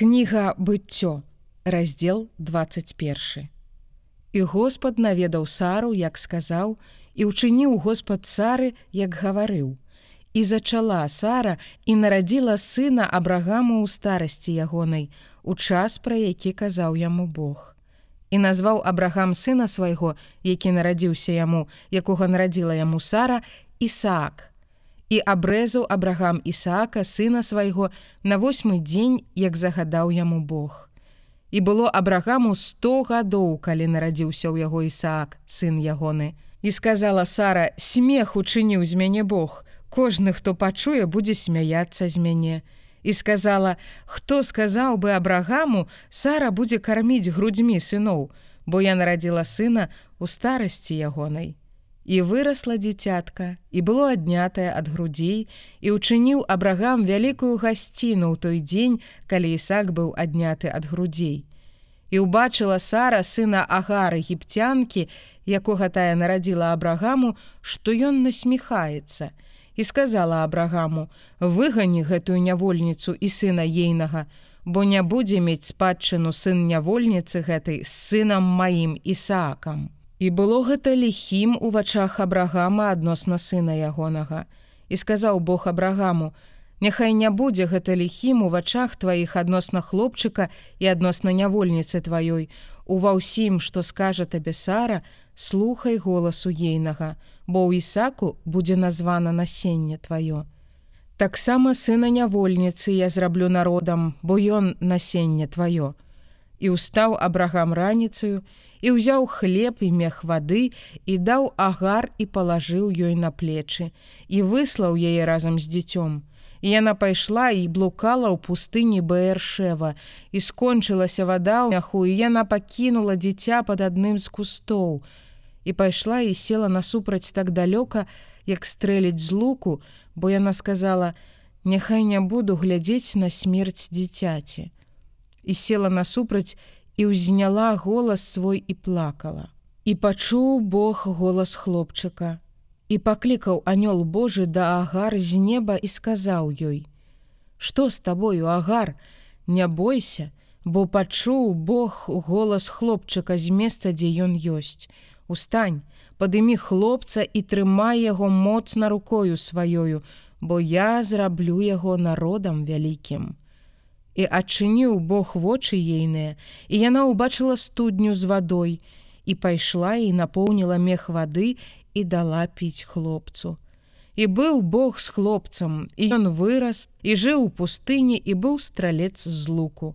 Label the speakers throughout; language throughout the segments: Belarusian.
Speaker 1: Кніга быццё, раздзел 21. І Господ наведаў Сару, як сказаў, і ўчыніў Господ цары, як гаварыў. І зачала Сара і нарадзіла сына Абрагаму ў старасці ягонай, у час, пра які казаў яму Бог. І назваў Абрагам сына свайго, які нарадзіўся яму, якога нарадзіла яму Сара, Ісаак і абрэзаў абрагам Ісаака сына свайго на восьмы дзень, як загадаў яму Бог. І было абрагаму сто гадоў, калі нарадзіўся ў яго Ісаак, сын ягоны. І сказала Сара: смех учыніў з мяне Бог. Кожны, хто пачуе, будзе смяяцца з мяне. І сказала: хто сказаў бы абрагаму, Сара будзе карміць грудзьмі сыноў, бо я нарадзіла сына у старасці ягонай. І вырасла дзіцятка і было аднятае ад грудзей і ўчыніў абрагам вялікую гасціну ў той дзень, калі Ісак быў адняты ад грудзей. І ўбачыла Сара сына агары гіпцянкі, якога тая нарадзіла абрагаму, што ён насміхаецца і сказала абрагаму: выгані гэтую нявольніцу і сына ейнага, бо не будзе мець спадчыну сын нявольніцы гэтай з сынам маім Ісаакам. І было гэта ліхім у вачах абрагама адносна сына ягонага. І сказаў Бог абрагаму: Няхай не будзе гэта ліхім у вачах тваіх адносна хлопчыка і адносна нявольніцы тваёй. Ува ўсім, што скажа табе Сара, слухай голасу ейнага, бо ў Ісаку будзе названа насенне тваё. Таксама сына нявольніцы я зраблю народам, бо ён насенне тваё. І ўстаў абрагам раніцаю, і ўзяў хлеб і мех вады і даў агар і палажыў ёй на плечы і выслаў яе разам з дзіцём. І яна пайшла і блукала ў пустыні Бэршева і скончылася вада ў мяху і яна пакінула дзіця пад адным з кустоў і пайшла і села насупраць так далёка, як стрэліць з луку, бо яна сказала: « Няхай не буду глядзець на смерць дзіцяці. І села насупраць і ўзняла голас свой і плакала. І пачуў Бог голас хлопчыка. І паклікаў анёл Божы да агар з неба і сказаў ёй: « Што з табою агар, Не бойся, бо пачуў Бог голас хлопчыка з месца, дзе ён ёсць. Устань, падымі хлопца і трымай яго моцна рукою сваёю, бо я зраблю яго народам вялікім. І адчыніў Бог вочы ейныя, і яна ўбачыла студню з вадой і пайшла і напоўніла мех вады і дала піць хлопцу. І быў Бог з хлопцам, і ён вырас і жыў у пустыні і быў стралец з луку.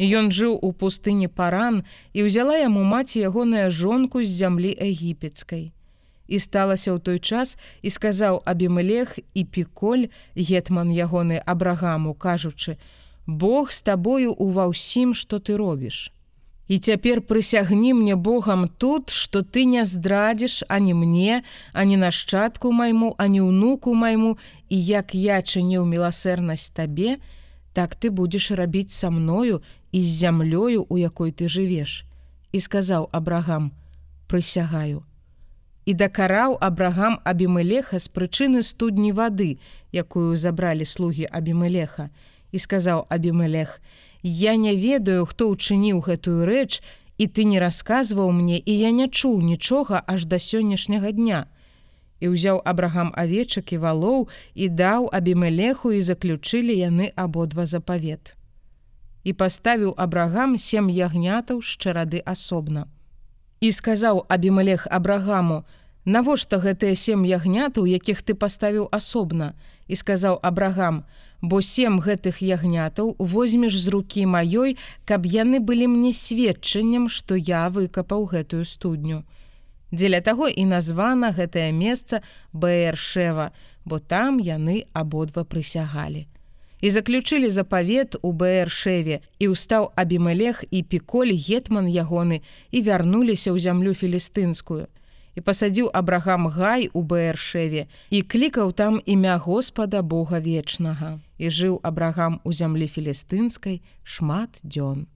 Speaker 1: І ён жыў у пустыні паран і ўзяла яму маці ягоная жонку з зямлі егіпецкай. І сталася ў той час і сказаў Абімелех і піколь, гетман ягоны абрагаму, кажучы: « Бог з табою ува ўсім, што ты робіш. І цяпер прысягні мне Богам тут, што ты не здрадзіш ані мне, ані нашчадку майму, ані ўнуку майму, і як я чыніў міласэрнасць табе, так ты будзеш рабіць са мною і з зямлёю, у якой ты жывеш. І сказаў Абрагам: прысягаю. І дакараў Абрагам Абімелеха з прычыны студні вады, якую забралі слугі Абімелеха і сказаў Абімелех: Я не ведаю, хто ўчыніў гэтую рэч, і ты не расказваў мне, і я не чуў нічога аж да сённяшняга дня. І ўзяў абрагам авечак і валоў і даў абімелеху і заключылі яны абодва запавет. І паставіў абрагам сем ягнятаў з чарады асобна. І сказаў абімелех абрагаму: « Навошта гэтыя сем ягнятаў, якіх ты паставіў асобна, і сказаў абрагам: « бо сем гэтых ягнятаў возьмеш з рукі маёй, каб яны былі мне сведчаннем, што я выкапаў гэтую студню. Дзеля таго і названа гэтае месца Бэршева, бо там яны абодва прысягалі. І заключылі запавет у Бэршеве і ўстаў Абімелех і піколь гетман ягоны і вярнуліся ў зямлю філістынскую і пасадзіў абрагам гай у бэршеве і клікаў там імя Господа Бога вечнага і жыў абрагам у зямлі філістынскай шмат дзён.